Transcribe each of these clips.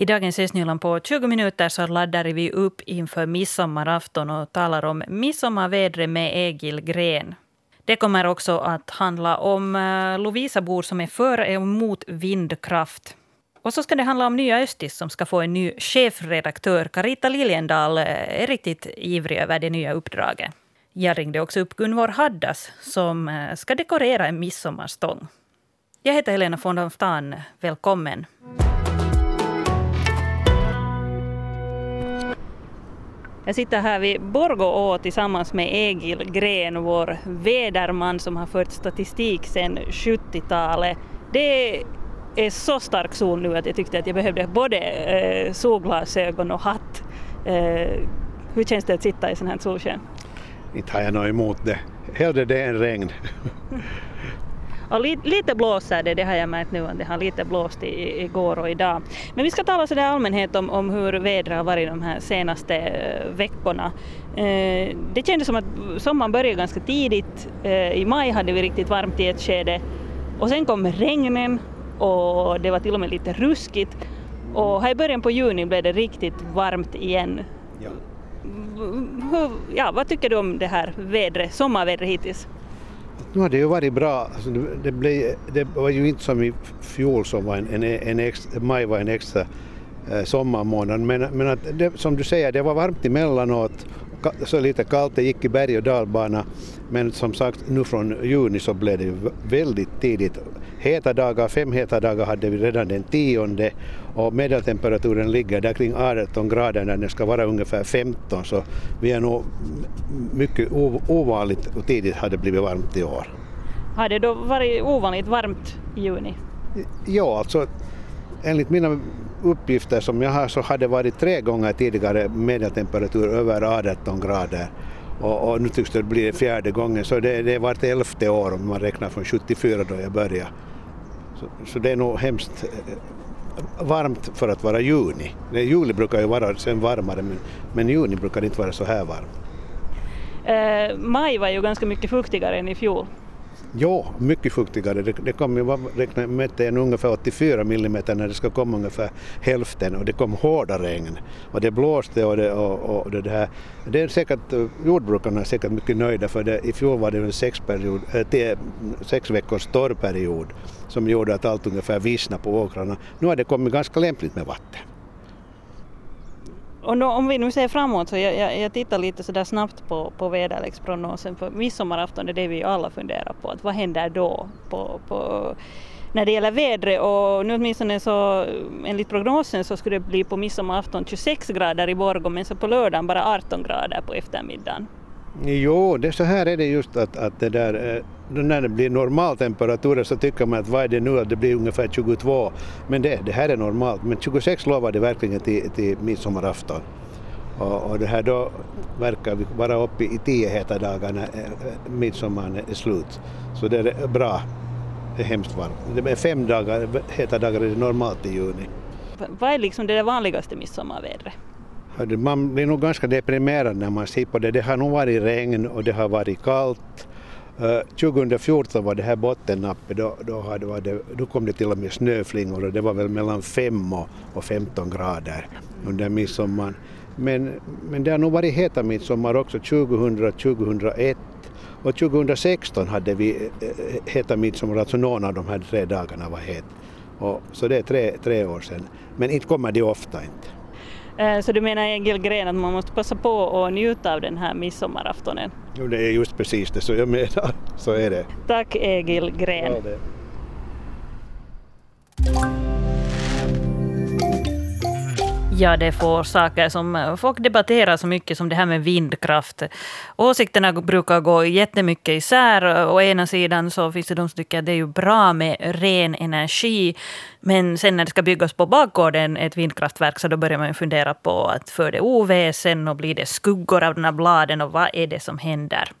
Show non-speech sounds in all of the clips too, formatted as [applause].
I dagens Östnyland på 20 minuter så laddar vi upp inför midsommarafton och talar om midsommarvädret med Egil Gren. Det kommer också att handla om eh, Lovisabor som är för och emot vindkraft. Och så ska det handla om Nya Östis som ska få en ny chefredaktör. Carita Liljendal eh, är riktigt ivrig över det nya uppdraget. Jag ringde också upp Gunvor Haddas som eh, ska dekorera en midsommarstång. Jag heter Helena von der Stan. Välkommen. Jag sitter här vid Borgå tillsammans med Egil Gren, vår väderman som har fört statistik sedan 70-talet. Det är så stark sol nu att jag tyckte att jag behövde både eh, solglasögon och hatt. Eh, hur känns det att sitta i sån här solsken? Inte har jag något emot det. Hellre det än regn. [laughs] Och lite, lite blåser det, det har jag märkt nu att det har lite blåst i, igår och idag. Men vi ska tala sådär allmänhet om, om hur vädret har varit de här senaste uh, veckorna. Uh, det kändes som att sommaren började ganska tidigt. Uh, I maj hade vi riktigt varmt i ett skede och sen kom regnen och det var till och med lite ruskigt. Och här i början på juni blev det riktigt varmt igen. Ja. Hur, ja, vad tycker du om det här vädret, sommarvädret hittills? Nu har det ju varit bra. Alltså det, blev, det var ju inte som i fjol som var en, en, en extra, maj var en extra eh, sommarmånad. Men, men att det, som du säger, det var varmt emellanåt så lite kallt, det gick i berg och dalbana. Men som sagt, nu från juni så blev det väldigt tidigt. Heta dagar, fem heta dagar hade vi redan den tionde och medeltemperaturen ligger där kring 18 grader när den ska vara ungefär 15 så vi är nog mycket ovanligt och tidigt hade blivit varmt i år. Har det då varit ovanligt varmt i juni? Ja, alltså enligt mina uppgifter som jag har så har det varit tre gånger tidigare medeltemperatur över 18 grader och, och nu tycks det bli fjärde gången så det, det är vart elfte år om man räknar från 74 då jag började. Så, så det är nog hemskt eh, varmt för att vara juni. Juli brukar ju vara sen varmare men, men juni brukar inte vara så här varmt. Eh, maj var ju ganska mycket fuktigare än i fjol. Ja, mycket fuktigare. Det, det kom jag mätte en ungefär 84 millimeter när det ska komma ungefär hälften och det kom hårda regn och det blåste och det, och, och det här. Det är säkert, jordbrukarna är säkert mycket nöjda för det, i fjol var det en sex, period, äh, sex veckors torrperiod som gjorde att allt ungefär vissnade på åkrarna. Nu har det kommit ganska lämpligt med vatten. Och då, om vi nu ser framåt så jag, jag, jag tittar lite sådär snabbt på, på väderleksprognosen för midsommarafton är det vi alla funderar på. Att vad händer då på, på, när det gäller vädret och nu åtminstone så enligt prognosen så skulle det bli på midsommarafton 26 grader i Borgå men så på lördagen bara 18 grader på eftermiddagen. Jo, det, så här är det just att, att det där, eh, när det blir normaltemperaturer så tycker man att vad är det nu att det blir ungefär 22. Men det, det här är normalt. Men 26 lovar det verkligen till, till midsommarafton. Och, och det här då verkar vi vara uppe i tio heta dagar när eh, midsommaren är slut. Så det är bra. Det är hemskt varmt. Det är fem dagar, heta dagar är det normalt i juni. Vad är liksom det vanligaste midsommarvädret? Man blir nog ganska deprimerad när man ser på det. Det har nog varit regn och det har varit kallt. Eh, 2014 var det här bottennappet, då, då, hade det, då kom det till och med snöflingor och det var väl mellan 5 och, och 15 grader under midsommar. Men, men det har nog varit heta midsommar också 2000, 2001 och 2016 hade vi eh, heta midsommar, alltså någon av de här tre dagarna var het. Och, så det är tre, tre år sedan. Men inte kommer det ofta inte. Eh, så du menar Egil Gren att man måste passa på och njuta av den här midsommaraftonen? Jo, det är just precis det så jag menar. Så är det. Tack Egil Gren. Ja, Ja, det är få saker som folk debatterar så mycket som det här med vindkraft. Åsikterna brukar gå jättemycket isär. Å ena sidan så finns det de som tycker att det är ju bra med ren energi. Men sen när det ska byggas på bakgården ett vindkraftverk så då börjar man fundera på att för det oväsen och blir det skuggor av de här bladen och vad är det som händer?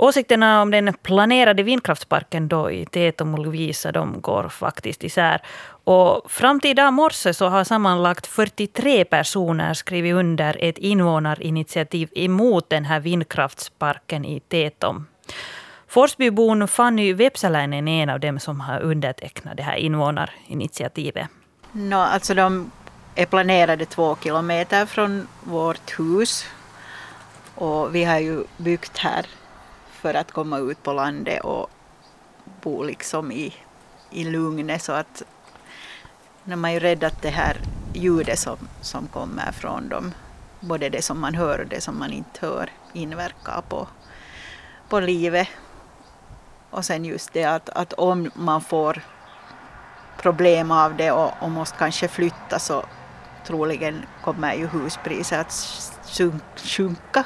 Åsikterna om den planerade vindkraftsparken då i Tetom och Lovisa de går faktiskt isär. Och fram till idag morse så har sammanlagt 43 personer skrivit under ett invånarinitiativ emot den här vindkraftsparken i Tetom. Forsbybon Fanny Vepsäläinen är en av dem som har undertecknat det här invånarinitiativet. No, alltså de är planerade två kilometer från vårt hus. Och vi har ju byggt här för att komma ut på landet och bo liksom i, i lugnet så att när man är ju rädd att det här ljudet som, som kommer från dem, både det som man hör och det som man inte hör, inverkar på, på livet. Och sen just det att, att om man får problem av det och, och måste kanske flytta så troligen kommer ju huspriset att sjunka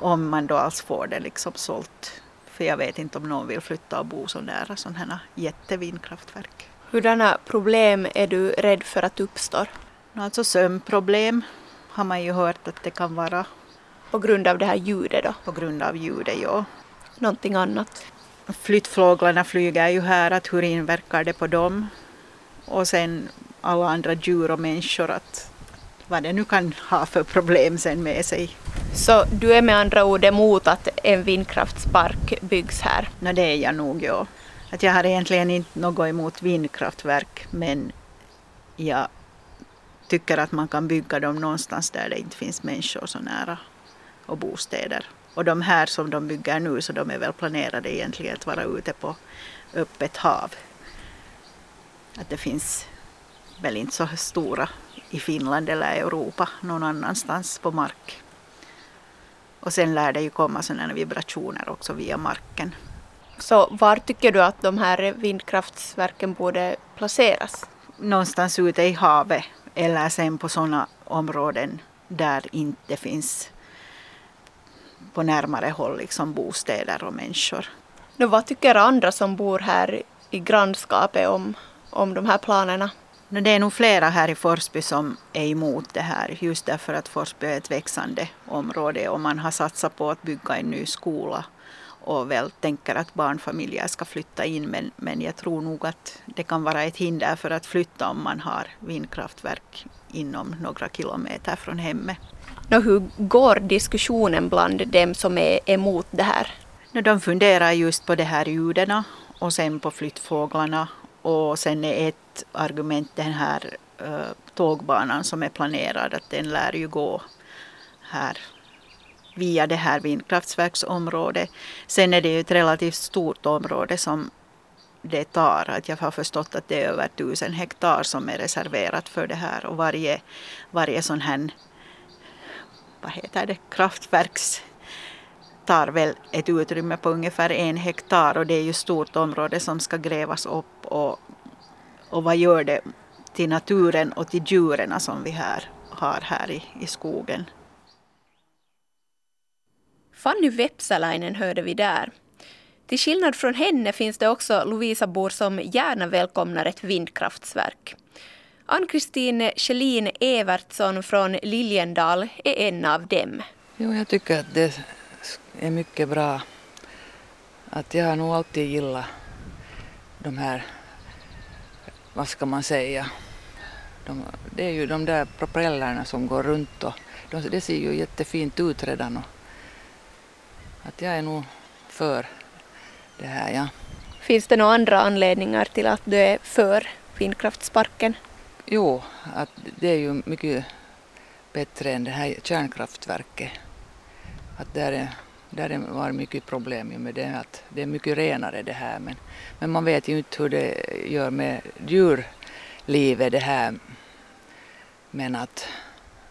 om man då alls får det liksom sålt. För jag vet inte om någon vill flytta och bo så nära sådana här jättevindkraftverk. Hurdana problem är du rädd för att uppstår? Alltså sömnproblem har man ju hört att det kan vara. På grund av det här ljudet då? På grund av ljudet, ja. Någonting annat? Flyttfåglarna flyger ju här, att hur inverkar det på dem? Och sen alla andra djur och människor, att vad det nu kan ha för problem sen med sig. Så du är med andra ord emot att en vindkraftspark byggs här? No, det är jag nog, ja. Att jag har egentligen inte något emot vindkraftverk men jag tycker att man kan bygga dem någonstans där det inte finns människor så nära och bostäder. Och de här som de bygger nu så de är väl planerade egentligen att vara ute på öppet hav. Att det finns väl inte så stora i Finland eller Europa någon annanstans på mark. Och sen lär det ju komma sådana vibrationer också via marken. Så var tycker du att de här vindkraftsverken borde placeras? Någonstans ute i havet eller sen på sådana områden där inte finns på närmare håll liksom bostäder och människor. Nu, vad tycker andra som bor här i grannskapet om, om de här planerna? Det är nog flera här i Forsby som är emot det här just därför att Forsby är ett växande område och man har satsat på att bygga en ny skola och väl tänker att barnfamiljer ska flytta in men, men jag tror nog att det kan vara ett hinder för att flytta om man har vindkraftverk inom några kilometer från hemmet. Nå, hur går diskussionen bland dem som är emot det här? De funderar just på de här ljuden och sen på flyttfåglarna och sen är ett argument den här uh, tågbanan som är planerad att den lär ju gå här via det här vindkraftverksområdet. Sen är det ju ett relativt stort område som det tar. Att jag har förstått att det är över tusen hektar som är reserverat för det här och varje, varje sån här vad heter det, kraftverks tar väl ett utrymme på ungefär en hektar och det är ju stort område som ska grävas upp och, och vad gör det till naturen och till djuren som vi här har här i, i skogen. Fanny Vepsäläinen hörde vi där. Till skillnad från henne finns det också Lovisabor som gärna välkomnar ett vindkraftsverk. Ann-Kristin Kjellin Evertsson från Liljendal är en av dem. Jo, jag tycker att det är mycket bra. Att jag har nog alltid gillat de här, vad ska man säga, de, det är ju de där propellerna som går runt och de, det ser ju jättefint ut redan. Och, att jag är nog för det här, ja. Finns det några andra anledningar till att du är för vindkraftsparken? Jo, att det är ju mycket bättre än det här kärnkraftverket. Att där, är, där var mycket problem med det, att det är mycket renare det här. Men, men man vet ju inte hur det gör med djurlivet det här. Men att,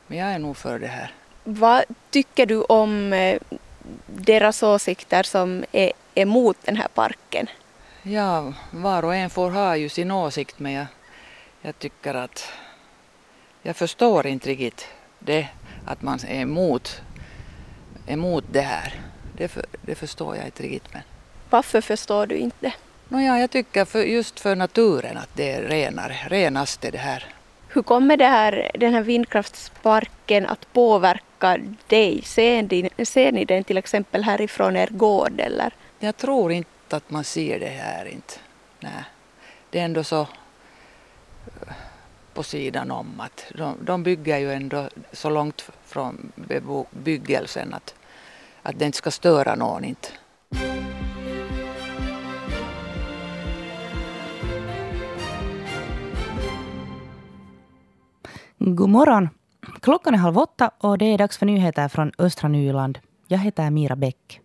men jag är nog för det här. Vad tycker du om eh, deras åsikter som är emot den här parken? Ja, var och en får ha ju sin åsikt men jag, jag tycker att jag förstår inte riktigt det att man är emot, emot det här. Det, för, det förstår jag inte riktigt. Men... Varför förstår du inte? Nåja, jag tycker för, just för naturen att det är renare, renaste det här. Hur kommer det här, den här vindkraftsparken att påverka dig? Ser ni, ser ni den till exempel härifrån er gård eller? Jag tror inte att man ser det här inte. Nej. Det är ändå så eh, på sidan om att de, de bygger ju ändå så långt från bebyggelsen att, att det inte ska störa någon inte. God morgon! Klockan är halv åtta och det är dags för nyheter från östra Nyland. Jag heter Mira Bäck.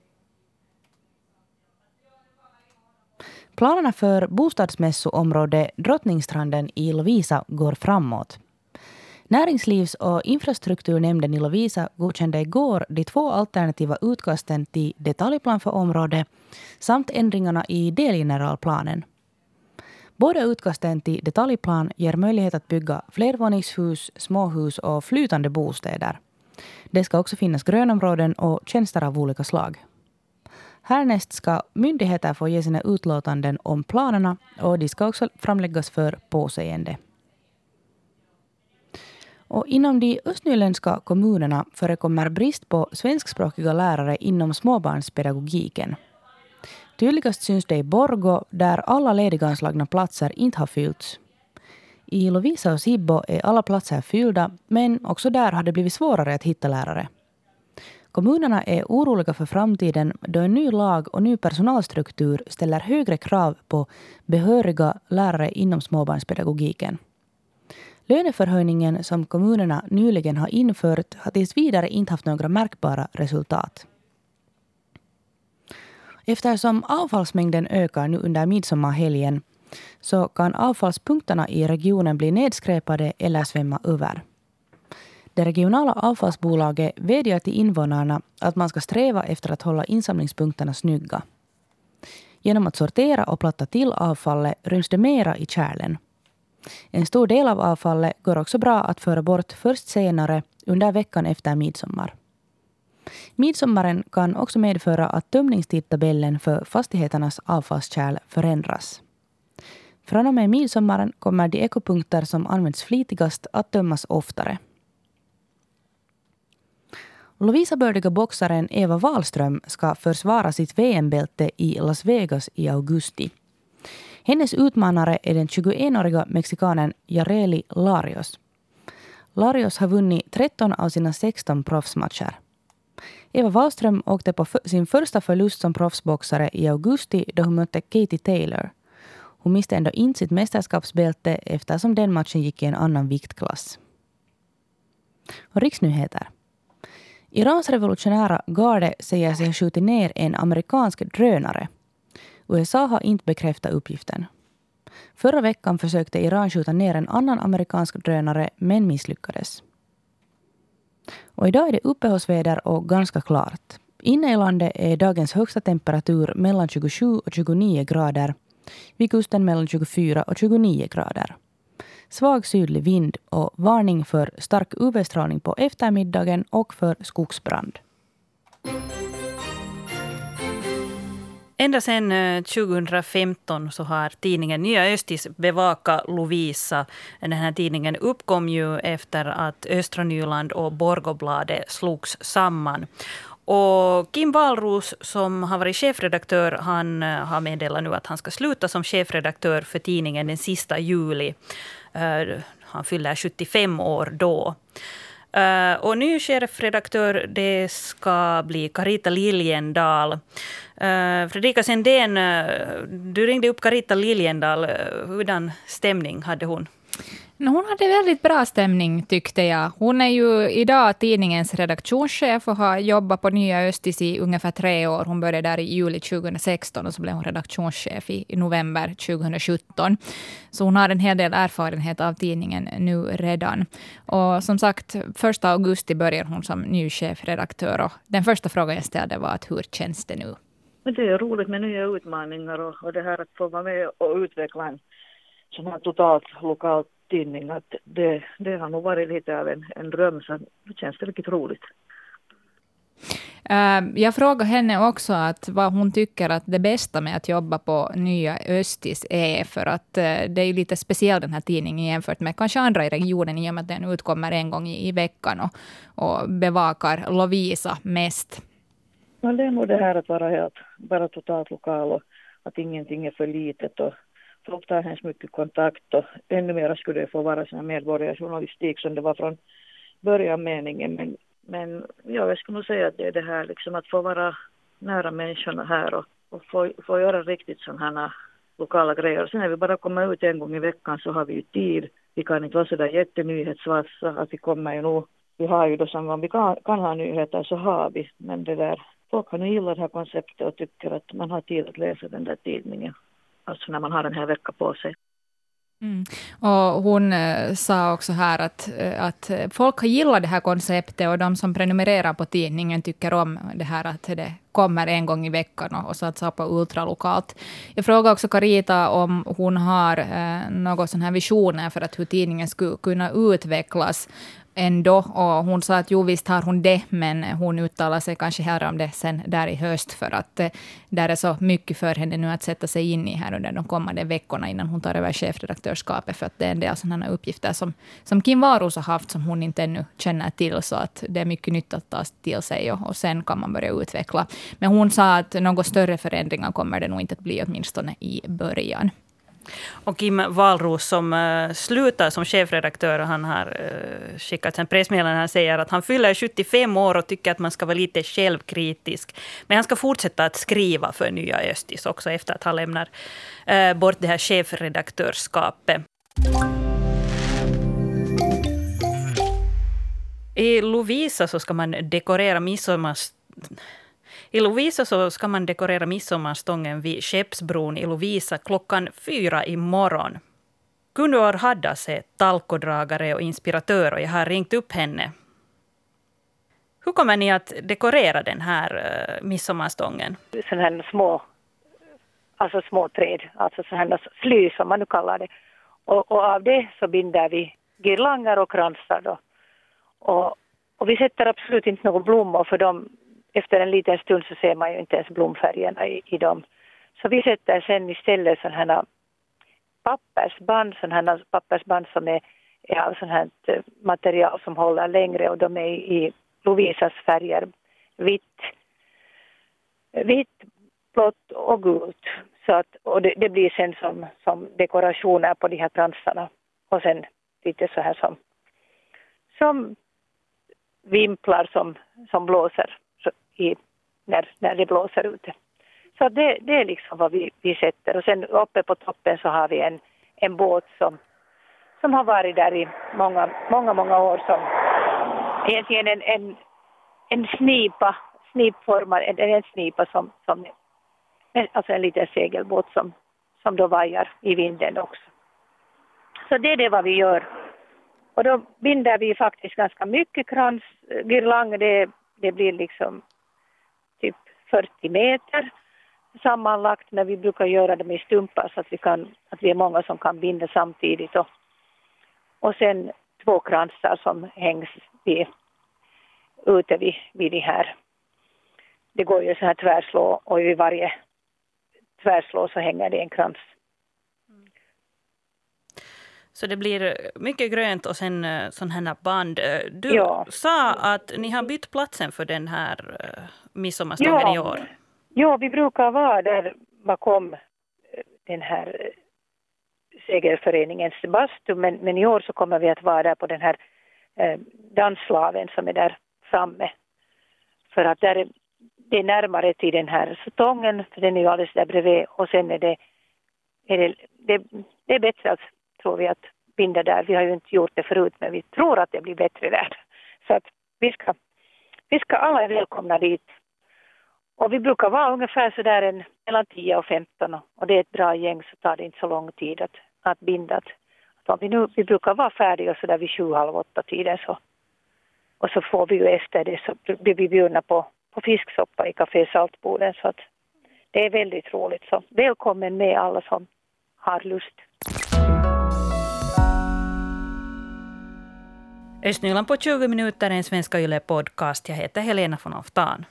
Planerna för bostadsmässoområde Drottningstranden i Lovisa går framåt. Näringslivs och infrastrukturnämnden i Lovisa godkände igår de två alternativa utkasten till detaljplan för området samt ändringarna i delgeneralplanen. Båda utkasten till detaljplan ger möjlighet att bygga flervåningshus, småhus och flytande bostäder. Det ska också finnas grönområden och tjänster av olika slag. Härnäst ska myndigheter få ge sina utlåtanden om planerna och de ska också framläggas för påseende. Och inom de östnyländska kommunerna förekommer brist på svenskspråkiga lärare inom småbarnspedagogiken. Tydligast syns det i Borgo där alla lediganslagna platser inte har fyllts. I Lovisa och Sibbo är alla platser fyllda men också där har det blivit svårare att hitta lärare. Kommunerna är oroliga för framtiden då en ny lag och ny personalstruktur ställer högre krav på behöriga lärare inom småbarnspedagogiken. Löneförhöjningen som kommunerna nyligen har infört har tills vidare inte haft några märkbara resultat. Eftersom avfallsmängden ökar nu under midsommarhelgen så kan avfallspunkterna i regionen bli nedskräpade eller svämma över. Det regionala avfallsbolaget vädjar till invånarna att man ska sträva efter att hålla insamlingspunkterna snygga. Genom att sortera och platta till avfallet ryms det mera i kärlen. En stor del av avfallet går också bra att föra bort först senare under veckan efter midsommar. Midsommaren kan också medföra att tömningstidtabellen för fastigheternas avfallskärl förändras. Från och med midsommaren kommer de ekopunkter som används flitigast att tömmas oftare. Lovisa-bördiga boxaren Eva Wahlström ska försvara sitt VM-bälte i Las Vegas i augusti. Hennes utmanare är den 21-åriga mexikanen Jareli Larios. Larios har vunnit 13 av sina 16 proffsmatcher. Eva Wallström åkte på sin första förlust som proffsboxare i augusti då hon mötte Katie Taylor. Hon miste ändå inte sitt mästerskapsbälte eftersom den matchen gick i en annan viktklass. Och riksnyheter. Irans revolutionära garde säger sig ha skjutit ner en amerikansk drönare. USA har inte bekräftat uppgiften. Förra veckan försökte Iran skjuta ner en annan amerikansk drönare men misslyckades. Och idag är det uppehållsväder och ganska klart. Inne i landet är dagens högsta temperatur mellan 27 och 29 grader. Vid kusten mellan 24 och 29 grader. Svag sydlig vind och varning för stark UV-strålning på eftermiddagen och för skogsbrand. Ända sedan 2015 eh, så har tidningen Nya Östis bevakat Lovisa. Den här tidningen uppkom ju efter att Östra Nyland och Borgobladet slogs samman. Och Kim Wahlroos, som har varit chefredaktör, han eh, har meddelat nu att han ska sluta som chefredaktör för tidningen den sista juli. Eh, han fyller 75 år då. Uh, och ny chefredaktör det ska bli Carita Liljendal. Uh, Fredrika Sendén, uh, du ringde upp Carita Liljendal. Hurdan stämning hade hon? Hon hade väldigt bra stämning tyckte jag. Hon är ju idag tidningens redaktionschef och har jobbat på Nya Östis i ungefär tre år. Hon började där i juli 2016 och så blev hon redaktionschef i, i november 2017. Så hon har en hel del erfarenhet av tidningen nu redan. Och som sagt, första augusti börjar hon som ny chefredaktör. Och den första frågan jag ställde var att hur känns det nu? Men det är roligt med nya utmaningar och, och det här att få vara med och utveckla en sån här totalt lokalt tidning att det, det har nog varit lite av en, en dröm, så nu känns det riktigt roligt. Uh, jag frågade henne också att vad hon tycker att det bästa med att jobba på Nya Östis är, för att uh, det är lite speciell den här tidningen jämfört med kanske andra i regionen, i och med att den utkommer en gång i, i veckan och, och bevakar Lovisa mest. Ja, det är nog det här att vara helt, bara totalt lokal och att ingenting är för litet och folk tar hemskt mycket kontakt och ännu mer skulle det få vara sån medborgarjournalistik som det var från början meningen. Men, men ja, jag skulle nog säga att det är det här liksom att få vara nära människorna här och, och få, få göra riktigt sådana här lokala grejer. Sen när vi bara kommer ut en gång i veckan så har vi ju tid. Vi kan inte vara så där jättenyhetsvassa, att vi kommer ju nog, vi har ju då som om vi kan, kan ha nyheter så har vi, men det där, folk har nu gillat det här konceptet och tycker att man har tid att läsa den där tidningen, alltså när man har en hel vecka på sig. Mm. Och hon eh, sa också här att, eh, att folk har gillat det här konceptet och de som prenumererar på tidningen tycker om det här att det kommer en gång i veckan och, och satsar på ultralokalt. Jag frågade också Carita om hon har eh, några sådana här visioner för att hur tidningen skulle kunna utvecklas ändå. Och hon sa att jo, visst har hon det, men hon uttalar sig kanske här om det sen där i höst, för att eh, där är så mycket för henne nu att sätta sig in i här under de kommande veckorna innan hon tar över chefredaktörskapet, för att det är en del sådana uppgifter som, som Kim Varus har haft, som hon inte ännu känner till, så att det är mycket nytt att ta till sig och, och sen kan man börja utveckla. Men hon sa att några större förändringar kommer det nog inte att bli, åtminstone i början. Och Kim Wahlroos som uh, slutar som chefredaktör, han har uh, skickat en pressmeddelande. Han säger att han fyller 75 år och tycker att man ska vara lite självkritisk. Men han ska fortsätta att skriva för Nya Östis också efter att han lämnar uh, bort det här chefredaktörskapet. I Lovisa så ska man dekorera midsommar i Lovisa så ska man dekorera midsommarstången vid Skeppsbron i Lovisa klockan fyra i morgon. Gunvor Haddas är talkodragare och inspiratör och jag har ringt upp henne. Hur kommer ni att dekorera den här uh, midsommarstången? Sådana här små, alltså små träd, alltså sådana sly som man nu kallar det. Och, och, av det så binder vi girlanger och kransar då. Och, och vi sätter absolut inte några blommor för de, efter en liten stund så ser man ju inte ens blomfärgerna i, i dem. Så vi sätter sen istället sådana här äh, pappersband, sådana här pappersband som är, är av sådant här äh, material som håller längre och de är i Lovisas färger vitt, vitt, blått och gult. Så att, och det, det, blir sen som, som dekorationer på de här kransarna och sen lite så här som, som vimplar som, som blåser i, när, när det blåser ute. Så det, det är liksom vad vi, vi sätter. Och sen uppe på toppen så har vi en, en båt som, som har varit där i många, många, många år som egentligen en, en, en snipa, snipformad, en, en snipa som, som alltså en liten segelbåt som, som då vajar i vinden också. Så det är det vad vi gör. Och då binder vi faktiskt ganska mycket kransgirlang. Eh, det, det blir liksom 40 meter sammanlagt, men vi brukar göra dem i stumpar så att vi, kan, att vi är många som kan binda samtidigt. Och, och sen två kransar som hängs vid, ute vid, vid de här. Det går ju så här tvärslå och vid varje tvärslå så hänger det en krans. Så det blir mycket grönt och sen eh, sådana här band. Eh, du ja. sa att ni har bytt platsen för den här eh, midsommarstången ja. i år. Ja, vi brukar vara där bakom den här segerföreningens bastu, men, men i år så kommer vi att vara där på den här eh, dansslaven som är där framme. För att där är, det är närmare till den här stången, för den är ju alldeles där bredvid och sen är det, är det, det, det är bättre att tror vi att binda där. Vi har ju inte gjort det förut men vi tror att det blir bättre där. Så att vi ska, vi ska alla välkomna dit. Och vi brukar vara ungefär sådär en, mellan 10 och 15 och det är ett bra gäng så tar det inte så lång tid att, att binda. Att, om vi, nu, vi brukar vara färdiga sådär vid sju, halv åtta tiden så och så får vi ju efter det så blir vi bjudna på, på fisksoppa i Café Saltboden så att det är väldigt roligt. Så välkommen med alla som har lust. Östnyland på 20 minuter är en Svenska Yle podcast. Jag heter Helena von Oftan.